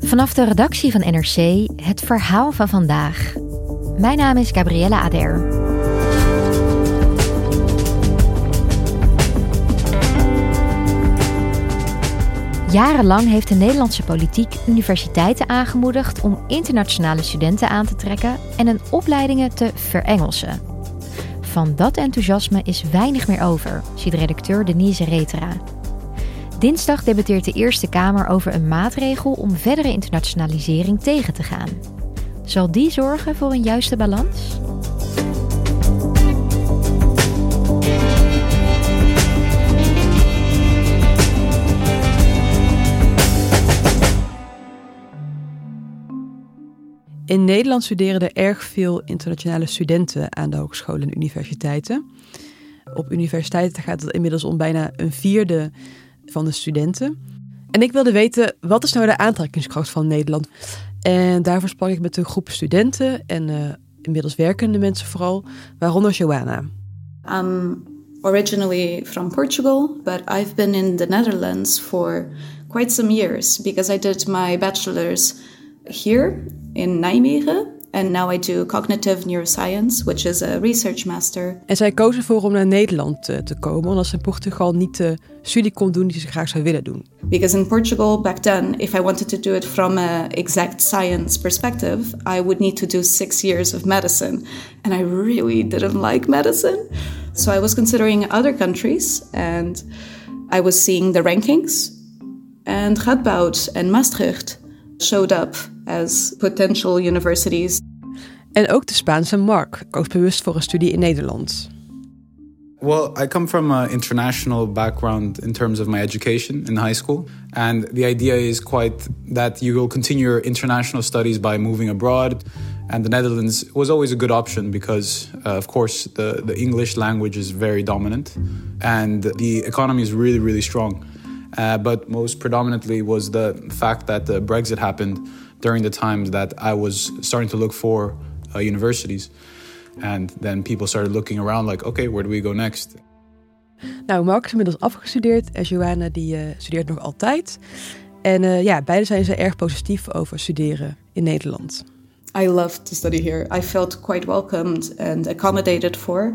Vanaf de redactie van NRC het verhaal van vandaag. Mijn naam is Gabriella Ader. Jarenlang heeft de Nederlandse politiek universiteiten aangemoedigd om internationale studenten aan te trekken en hun opleidingen te verengelsen. Van dat enthousiasme is weinig meer over, ziet redacteur Denise Retera. Dinsdag debatteert de Eerste Kamer over een maatregel om verdere internationalisering tegen te gaan. Zal die zorgen voor een juiste balans? In Nederland studeren er erg veel internationale studenten aan de hogescholen en universiteiten. Op universiteiten gaat het inmiddels om bijna een vierde van de studenten. En ik wilde weten, wat is nou de aantrekkingskracht van Nederland? En daarvoor sprak ik met een groep studenten en uh, inmiddels werkende mensen vooral, waaronder Joanna. I'm originally from Portugal, but I've been in the Netherlands for quite some years because I did my bachelor's here in Nijmegen. And now I do cognitive neuroscience, which is a research master. En zij kozen voor om naar Nederland te, te komen, omdat ze in Portugal niet de studie kon doen die ze graag zou willen doen. Because in Portugal back then, if I wanted to do it from a exact science perspective, I would need to do six years of medicine, and I really didn't like medicine. So I was considering other countries, and I was seeing the rankings, and Radboud and Maastricht showed up as potential universities. En ook de Spaanse Mark koos bewust voor een studie in Nederland. Well, I come from an international background in terms of my education in high school. And the idea is quite that you will continue your international studies by moving abroad. And the Netherlands was always a good option because, uh, of course, the, the English language is very dominant and the economy is really, really strong. Uh, but most predominantly was the fact that the Brexit happened during the times that I was starting to look for uh, universities. And then people started looking around like, okay, where do we go next? Nou, Mark is inmiddels afgestudeerd en Joanna die uh, studeert nog altijd. En uh, ja, beide zijn ze erg positief over studeren in Nederland. I loved to study here. I felt quite welcomed and accommodated for.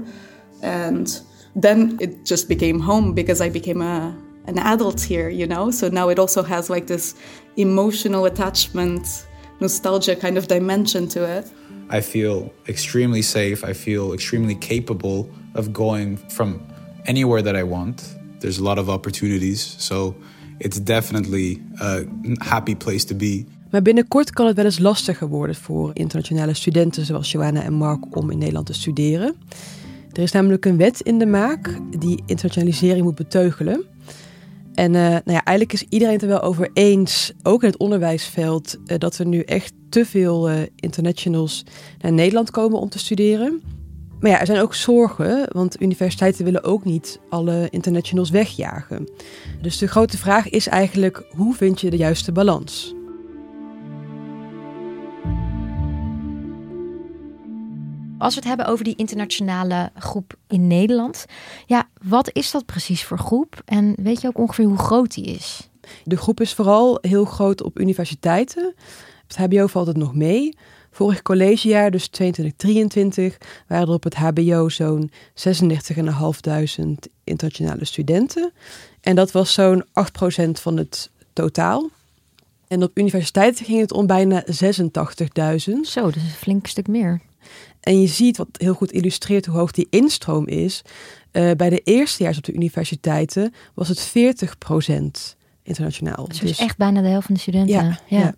And then it just became home because I became a an adult here, you know? So now it also has like this emotional attachment, nostalgia kind of dimension to it. I feel extremely safe. I feel extremely capable of going from anywhere that I want. There's a lot of opportunities. So it's definitely a happy place to be. Maar binnenkort kan het wel eens lastiger worden voor internationale studenten zoals Joanna en Mark om in Nederland te studeren. Er is namelijk een wet in de maak die internationalisering moet beteugelen. En uh, nou ja, eigenlijk is iedereen het er wel over eens, ook in het onderwijsveld, uh, dat er nu echt te veel uh, internationals naar Nederland komen om te studeren. Maar ja, er zijn ook zorgen, want universiteiten willen ook niet alle internationals wegjagen. Dus de grote vraag is eigenlijk, hoe vind je de juiste balans? Als we het hebben over die internationale groep in Nederland, ja, wat is dat precies voor groep? En weet je ook ongeveer hoe groot die is? De groep is vooral heel groot op universiteiten. Het HBO valt het nog mee. Vorig collegejaar, dus 2023, waren er op het HBO zo'n 36.500 internationale studenten. En dat was zo'n 8% van het totaal. En op universiteiten ging het om bijna 86.000. Zo, dus een flink stuk meer. En je ziet wat heel goed illustreert hoe hoog die instroom is. Uh, bij de eerstejaars op de universiteiten was het 40% internationaal. Dus, dus echt bijna de helft van de studenten. Ja, ja.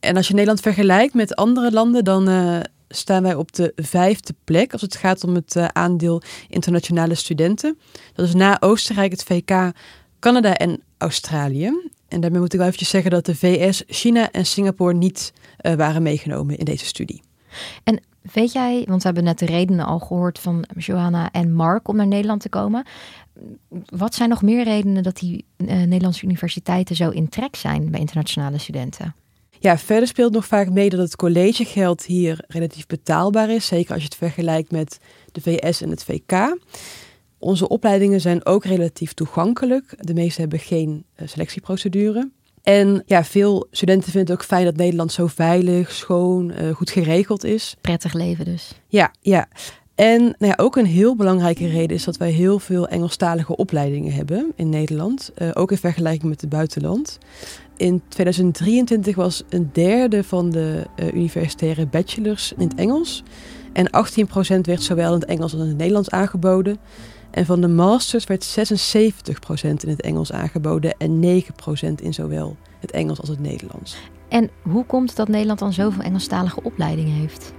En als je Nederland vergelijkt met andere landen, dan uh, staan wij op de vijfde plek als het gaat om het uh, aandeel internationale studenten. Dat is na Oostenrijk, het VK, Canada en Australië. En daarmee moet ik wel eventjes zeggen dat de VS, China en Singapore niet uh, waren meegenomen in deze studie. En weet jij, want we hebben net de redenen al gehoord van Johanna en Mark om naar Nederland te komen. Wat zijn nog meer redenen dat die uh, Nederlandse universiteiten zo in trek zijn bij internationale studenten? Ja, verder speelt nog vaak mee dat het collegegeld hier relatief betaalbaar is. Zeker als je het vergelijkt met de VS en het VK. Onze opleidingen zijn ook relatief toegankelijk. De meeste hebben geen uh, selectieprocedure. En ja, veel studenten vinden het ook fijn dat Nederland zo veilig, schoon, uh, goed geregeld is. Prettig leven dus. Ja, ja. En nou ja, ook een heel belangrijke reden is dat wij heel veel Engelstalige opleidingen hebben in Nederland. Uh, ook in vergelijking met het buitenland. In 2023 was een derde van de uh, universitaire bachelors in het Engels. En 18% werd zowel in het Engels als in het Nederlands aangeboden. En van de masters werd 76% in het Engels aangeboden en 9% in zowel het Engels als het Nederlands. En hoe komt het dat Nederland dan zoveel Engelstalige opleidingen heeft?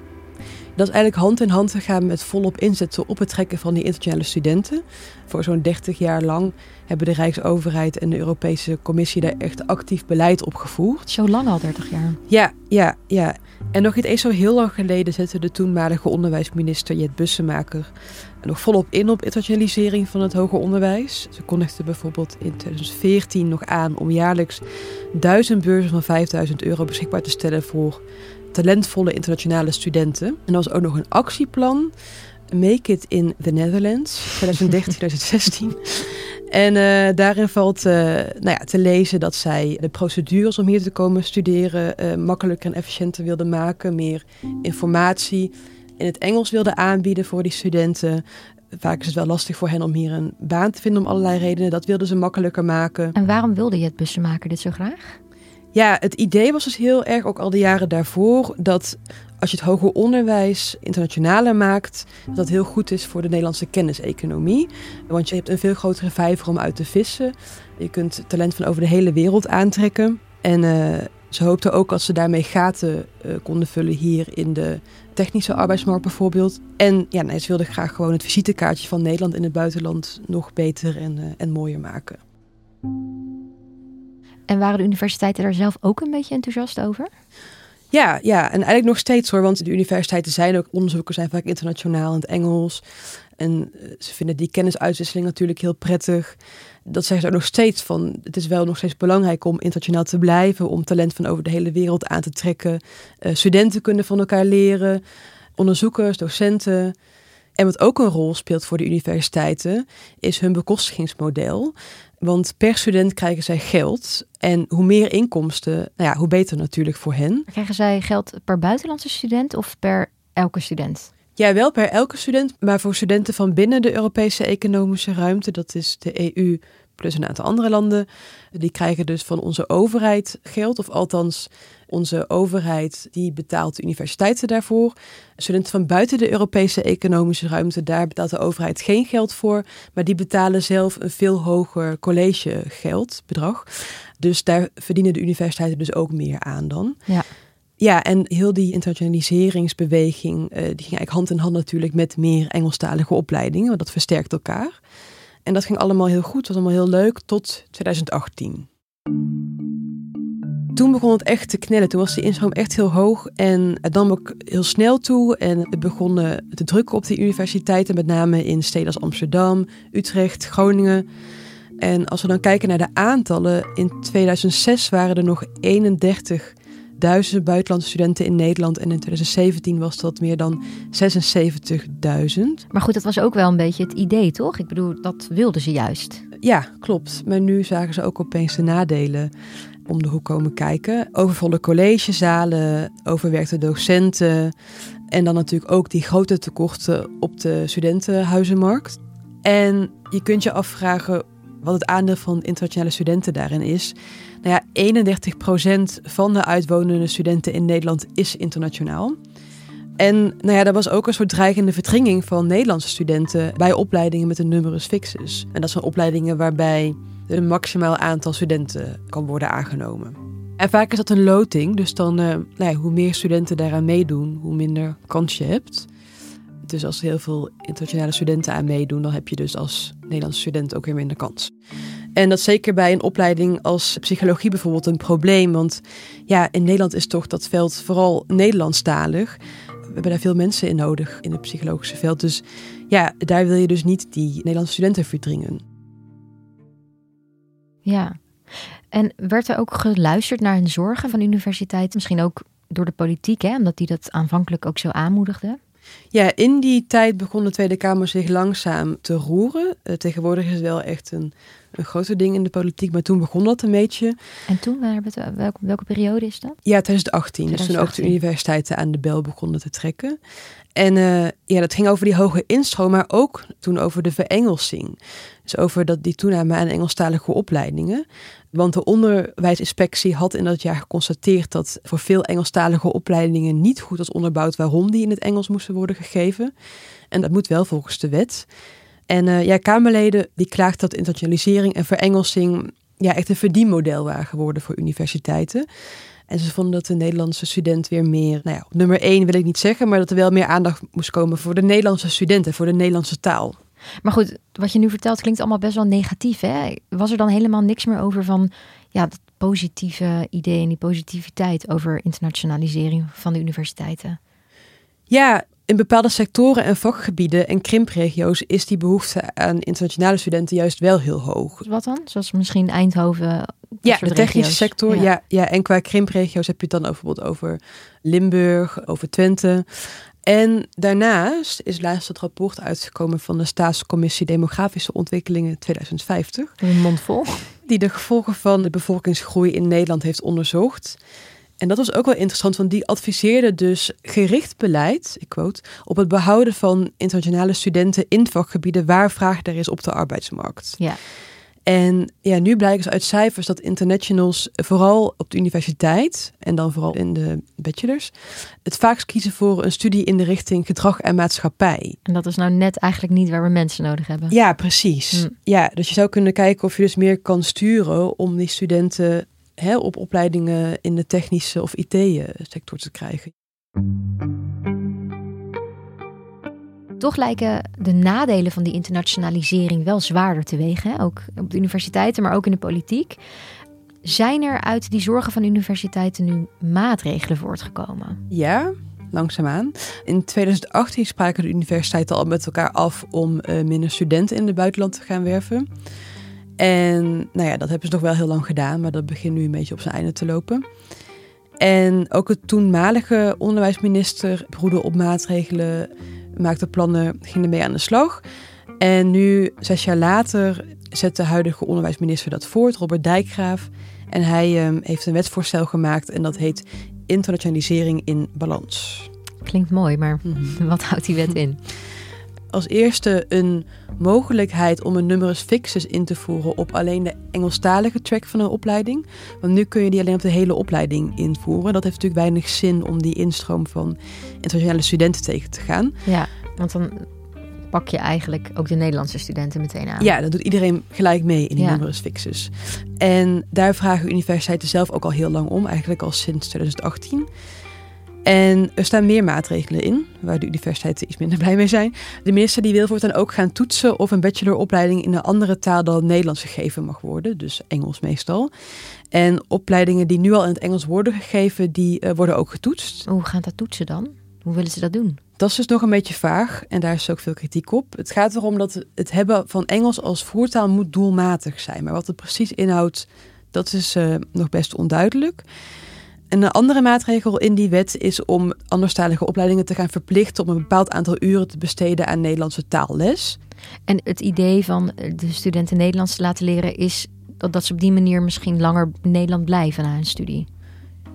Dat is eigenlijk hand in hand gegaan met volop inzetten op het trekken van die internationale studenten. Voor zo'n 30 jaar lang hebben de Rijksoverheid en de Europese Commissie daar echt actief beleid op gevoerd. Zo lang al, 30 jaar? Ja, ja, ja. En nog niet eens zo heel lang geleden zette de toenmalige onderwijsminister Jet Bussemaker nog volop in op internationalisering van het hoger onderwijs. Ze kondigde bijvoorbeeld in 2014 nog aan om jaarlijks duizend beurzen van 5000 euro beschikbaar te stellen voor talentvolle internationale studenten. En er was ook nog een actieplan, Make It in the Netherlands, 2013-2016. En uh, daarin valt uh, nou ja, te lezen dat zij de procedures om hier te komen studeren uh, makkelijker en efficiënter wilden maken, meer informatie in het Engels wilden aanbieden voor die studenten. Vaak is het wel lastig voor hen om hier een baan te vinden om allerlei redenen. Dat wilden ze makkelijker maken. En waarom wilde je het bussenmaker dit zo graag? Ja, het idee was dus heel erg, ook al de jaren daarvoor, dat als je het hoger onderwijs internationaler maakt, dat dat heel goed is voor de Nederlandse kenniseconomie. Want je hebt een veel grotere vijver om uit te vissen. Je kunt talent van over de hele wereld aantrekken. En uh, ze hoopten ook als ze daarmee gaten uh, konden vullen hier in de technische arbeidsmarkt bijvoorbeeld. En ja, ze wilden graag gewoon het visitekaartje van Nederland in het buitenland nog beter en, uh, en mooier maken. En waren de universiteiten daar zelf ook een beetje enthousiast over? Ja, ja, en eigenlijk nog steeds hoor, want de universiteiten zijn ook, onderzoekers zijn vaak internationaal in het Engels. En eh, ze vinden die kennisuitwisseling natuurlijk heel prettig. Dat zeggen ze ook nog steeds van, het is wel nog steeds belangrijk om internationaal te blijven, om talent van over de hele wereld aan te trekken. Uh, studenten kunnen van elkaar leren, onderzoekers, docenten. En wat ook een rol speelt voor de universiteiten, is hun bekostigingsmodel. Want per student krijgen zij geld. En hoe meer inkomsten, nou ja, hoe beter natuurlijk voor hen. Krijgen zij geld per buitenlandse student of per elke student? Ja, wel per elke student, maar voor studenten van binnen de Europese economische ruimte, dat is de EU plus een aantal andere landen, die krijgen dus van onze overheid geld, of althans onze overheid die betaalt de universiteiten daarvoor. Studenten van buiten de Europese economische ruimte, daar betaalt de overheid geen geld voor, maar die betalen zelf een veel hoger collegegeldbedrag. Dus daar verdienen de universiteiten dus ook meer aan dan. Ja. Ja, en heel die internationaliseringsbeweging, uh, die ging eigenlijk hand in hand natuurlijk met meer Engelstalige opleidingen, want dat versterkt elkaar. En dat ging allemaal heel goed, was allemaal heel leuk, tot 2018. Toen begon het echt te knellen. Toen was de instroom echt heel hoog en het nam ook heel snel toe. En het begon te drukken op de universiteiten, met name in steden als Amsterdam, Utrecht, Groningen. En als we dan kijken naar de aantallen, in 2006 waren er nog 31 duizend buitenlandse studenten in Nederland. En in 2017 was dat meer dan 76.000. Maar goed, dat was ook wel een beetje het idee, toch? Ik bedoel, dat wilden ze juist. Ja, klopt. Maar nu zagen ze ook opeens de nadelen om de hoek komen kijken. Overvolle collegezalen, overwerkte docenten. En dan natuurlijk ook die grote tekorten op de studentenhuizenmarkt. En je kunt je afvragen wat het aandeel van internationale studenten daarin is. Nou ja, 31% van de uitwonende studenten in Nederland is internationaal. En nou ja, er was ook een soort dreigende verdringing van Nederlandse studenten bij opleidingen met een numerus fixus. En dat zijn opleidingen waarbij een maximaal aantal studenten kan worden aangenomen. En vaak is dat een loting, dus dan, uh, nou ja, hoe meer studenten daaraan meedoen, hoe minder kans je hebt. Dus als heel veel internationale studenten aan meedoen, dan heb je dus als Nederlandse student ook weer minder kans. En dat zeker bij een opleiding als psychologie bijvoorbeeld een probleem. Want ja, in Nederland is toch dat veld vooral Nederlandstalig. We hebben daar veel mensen in nodig in het psychologische veld. Dus ja, daar wil je dus niet die Nederlandse studenten verdringen. Ja, en werd er ook geluisterd naar hun zorgen van universiteiten? Misschien ook door de politiek, hè? omdat die dat aanvankelijk ook zo aanmoedigde? Ja, in die tijd begon de Tweede Kamer zich langzaam te roeren. Uh, tegenwoordig is het wel echt een, een groter ding in de politiek, maar toen begon dat een beetje. En toen, welke, welke periode is dat? Ja, 2018. 2018. Dus toen ook de universiteiten aan de bel begonnen te trekken. En uh, ja, dat ging over die hoge instroom, maar ook toen over de verengelsing. Dus over dat, die toename aan Engelstalige opleidingen. Want de onderwijsinspectie had in dat jaar geconstateerd dat voor veel Engelstalige opleidingen niet goed was onderbouwd waarom die in het Engels moesten worden gegeven. En dat moet wel volgens de wet. En uh, ja, Kamerleden die klaagden dat internationalisering en verengelsing ja, echt een verdienmodel waren geworden voor universiteiten. En ze vonden dat de Nederlandse student weer meer, nou ja, nummer één wil ik niet zeggen, maar dat er wel meer aandacht moest komen voor de Nederlandse studenten, voor de Nederlandse taal. Maar goed, wat je nu vertelt klinkt allemaal best wel negatief. Hè? Was er dan helemaal niks meer over van ja, dat positieve idee en die positiviteit over internationalisering van de universiteiten? Ja, in bepaalde sectoren en vakgebieden en krimpregio's is die behoefte aan internationale studenten juist wel heel hoog. Wat dan? Zoals misschien Eindhoven. Ja, de technische sector. Ja. ja. en qua krimpregio's heb je het dan bijvoorbeeld over Limburg, over Twente. En daarnaast is laatst het rapport uitgekomen van de Staatscommissie Demografische Ontwikkelingen 2050. Een mond vol. Die de gevolgen van de bevolkingsgroei in Nederland heeft onderzocht. En dat was ook wel interessant, want die adviseerde dus gericht beleid, ik quote, op het behouden van internationale studenten in vakgebieden waar vraag er is op de arbeidsmarkt. Ja. En ja, nu blijkt dus uit cijfers dat internationals vooral op de universiteit en dan vooral in de bachelors het vaakst kiezen voor een studie in de richting gedrag en maatschappij. En dat is nou net eigenlijk niet waar we mensen nodig hebben. Ja, precies. Hm. Ja, dus je zou kunnen kijken of je dus meer kan sturen om die studenten hè, op opleidingen in de technische of IT-sector te krijgen. Toch lijken de nadelen van die internationalisering wel zwaarder te wegen. Ook op de universiteiten, maar ook in de politiek. Zijn er uit die zorgen van universiteiten nu maatregelen voortgekomen? Ja, langzaamaan. In 2018 spraken de universiteiten al met elkaar af om uh, minder studenten in het buitenland te gaan werven. En nou ja, dat hebben ze nog wel heel lang gedaan, maar dat begint nu een beetje op zijn einde te lopen. En ook het toenmalige onderwijsminister broedde op maatregelen, maakte plannen, ging ermee aan de slag. En nu, zes jaar later, zet de huidige onderwijsminister dat voort, Robert Dijkgraaf. En hij um, heeft een wetsvoorstel gemaakt en dat heet Internationalisering in Balans. Klinkt mooi, maar mhm. wat houdt die wet in? als eerste een mogelijkheid om een numerus fixus in te voeren op alleen de Engelstalige track van een opleiding. Want nu kun je die alleen op de hele opleiding invoeren. Dat heeft natuurlijk weinig zin om die instroom van internationale studenten tegen te gaan. Ja, want dan pak je eigenlijk ook de Nederlandse studenten meteen aan. Ja, dat doet iedereen gelijk mee in die ja. numerus fixus. En daar vragen universiteiten zelf ook al heel lang om, eigenlijk al sinds 2018. En er staan meer maatregelen in, waar de universiteiten iets minder blij mee zijn. De minister die wil voortaan ook gaan toetsen of een bacheloropleiding in een andere taal dan Nederlands gegeven mag worden, dus Engels meestal. En opleidingen die nu al in het Engels worden gegeven, die uh, worden ook getoetst. Hoe gaat dat toetsen dan? Hoe willen ze dat doen? Dat is dus nog een beetje vaag en daar is ook veel kritiek op. Het gaat erom dat het hebben van Engels als voertaal moet doelmatig zijn. Maar wat het precies inhoudt, dat is uh, nog best onduidelijk. En een andere maatregel in die wet is om anderstalige opleidingen te gaan verplichten om een bepaald aantal uren te besteden aan Nederlandse taalles. En het idee van de studenten Nederlands te laten leren is dat, dat ze op die manier misschien langer in Nederland blijven na hun studie.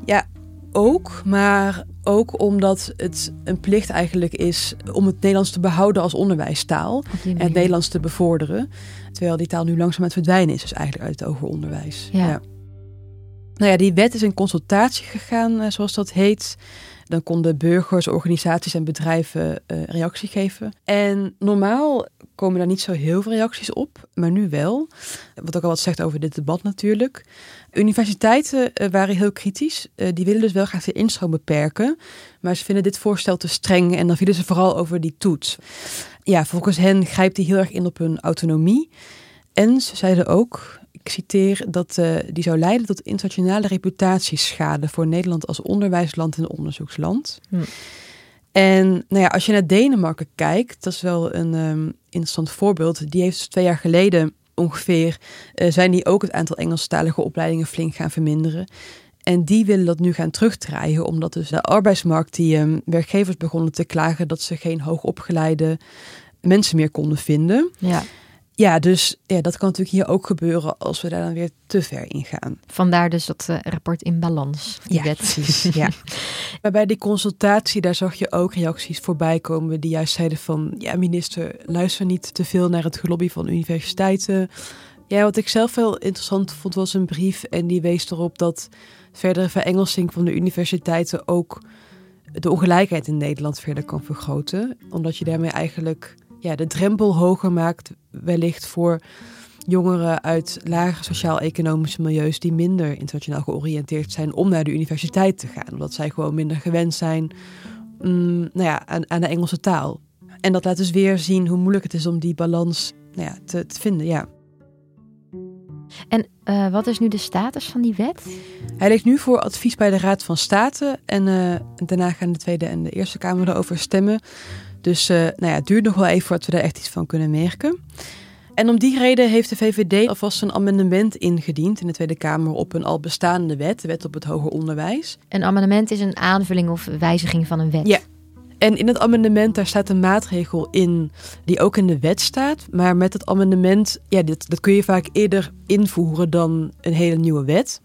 Ja, ook, maar ook omdat het een plicht eigenlijk is om het Nederlands te behouden als onderwijstaal. En het Nederlands te bevorderen. Terwijl die taal nu langzaam aan het verdwijnen is, dus eigenlijk uit het hoger onderwijs. Ja. Nou ja, die wet is in consultatie gegaan, eh, zoals dat heet. Dan konden burgers, organisaties en bedrijven uh, reactie geven. En normaal komen daar niet zo heel veel reacties op, maar nu wel. Wat ook al wat zegt over dit debat natuurlijk. Universiteiten uh, waren heel kritisch. Die willen dus wel graag de instroom beperken. Maar ze vinden dit voorstel te streng en dan vielen ze vooral over die toets. Ja, volgens hen grijpt die heel erg in op hun autonomie. En ze zeiden ook, citeer, dat uh, die zou leiden tot internationale reputatieschade voor Nederland als onderwijsland en onderzoeksland. Hm. En nou ja, als je naar Denemarken kijkt, dat is wel een um, interessant voorbeeld. Die heeft dus twee jaar geleden ongeveer, uh, zijn die ook het aantal Engelstalige opleidingen flink gaan verminderen. En die willen dat nu gaan terugdraaien, omdat dus de arbeidsmarkt, die um, werkgevers begonnen te klagen dat ze geen hoogopgeleide mensen meer konden vinden. Ja. Ja, dus ja, dat kan natuurlijk hier ook gebeuren als we daar dan weer te ver in gaan. Vandaar dus dat uh, rapport in balans. Die ja, wet. precies. ja. Maar bij die consultatie, daar zag je ook reacties voorbij komen die juist zeiden van... ja, minister, luister niet te veel naar het gelobby van universiteiten. Ja, wat ik zelf wel interessant vond was een brief en die wees erop dat verdere verengelsing van de universiteiten ook de ongelijkheid in Nederland verder kan vergroten. Omdat je daarmee eigenlijk ja, de drempel hoger maakt, wellicht voor jongeren uit lage sociaal-economische milieus die minder internationaal georiënteerd zijn om naar de universiteit te gaan. Omdat zij gewoon minder gewend zijn mm, nou ja, aan, aan, de Engelse taal. En dat laat dus weer zien hoe moeilijk het is om die balans nou ja, te, te vinden. Ja. En uh, wat is nu de status van die wet? Hij ligt nu voor advies bij de Raad van State. En uh, daarna gaan de Tweede en de Eerste Kamer erover stemmen. Dus uh, nou ja, het duurt nog wel even voordat we daar echt iets van kunnen merken. En om die reden heeft de VVD alvast een amendement ingediend in de Tweede Kamer op een al bestaande wet, de wet op het hoger onderwijs. Een amendement is een aanvulling of wijziging van een wet. Ja. En in het amendement daar staat een maatregel in die ook in de wet staat. Maar met het amendement, ja, dit, dat kun je vaak eerder invoeren dan een hele nieuwe wet.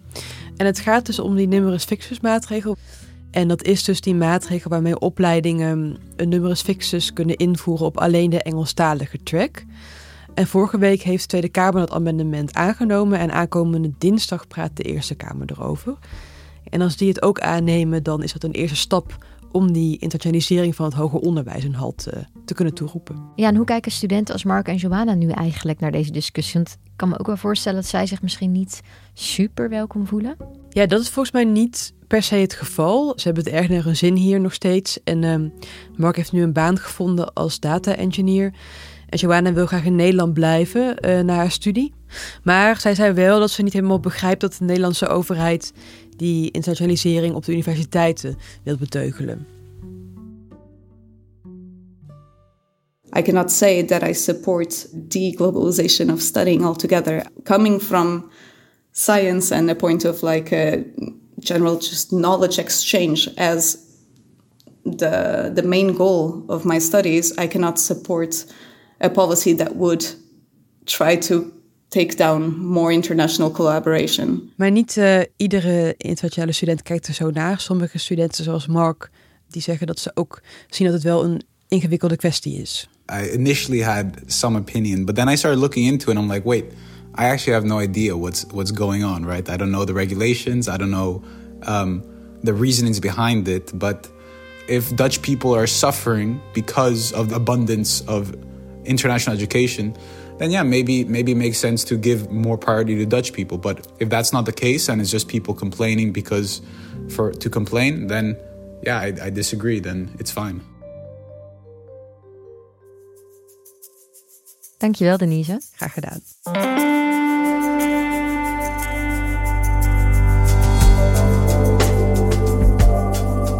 En het gaat dus om die numerus fixus maatregel. En dat is dus die maatregel waarmee opleidingen een numerus fixus kunnen invoeren op alleen de Engelstalige track. En vorige week heeft de Tweede Kamer dat amendement aangenomen en aankomende dinsdag praat de Eerste Kamer erover. En als die het ook aannemen, dan is dat een eerste stap om die internationalisering van het hoger onderwijs een halt uh, te kunnen toeroepen. Ja, en hoe kijken studenten als Mark en Joanna nu eigenlijk naar deze discussie? Want ik kan me ook wel voorstellen dat zij zich misschien niet super welkom voelen. Ja, dat is volgens mij niet per se het geval. Ze hebben het erg naar hun zin hier nog steeds. En um, Mark heeft nu een baan gevonden als data engineer. En Joanna wil graag in Nederland blijven uh, na haar studie. Maar zij zei wel dat ze niet helemaal begrijpt dat de Nederlandse overheid die internationalisering op de universiteiten wil beteugelen. I cannot say that I support deglobalization of studying altogether. Coming from science and a point of like a general just knowledge exchange as the the main goal of my studies, I cannot support a policy that would try to take down more international collaboration. Maar niet uh, iedere internationale student kijkt er zo naar. Sommige studenten, zoals Mark, die zeggen dat ze ook zien dat het wel een ingewikkelde kwestie is. I initially had some opinion, but then I started looking into it and I'm like, wait, I actually have no idea what's what's going on, right? I don't know the regulations, I don't know um, the reasonings behind it, but if Dutch people are suffering because of the abundance of international education, then yeah, maybe maybe it makes sense to give more priority to Dutch people. But if that's not the case and it's just people complaining because for to complain, then yeah, I, I disagree. Then it's fine. Dankjewel, Denise. Graag gedaan.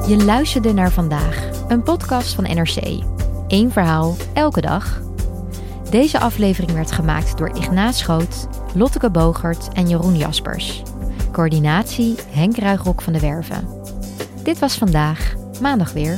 Je luisterde naar vandaag, een podcast van NRC. Eén verhaal, elke dag. Deze aflevering werd gemaakt door Ignaat Schoot, Lotteke Bogert en Jeroen Jaspers. Coördinatie Henk Ruigrok van de Werven. Dit was vandaag, maandag weer.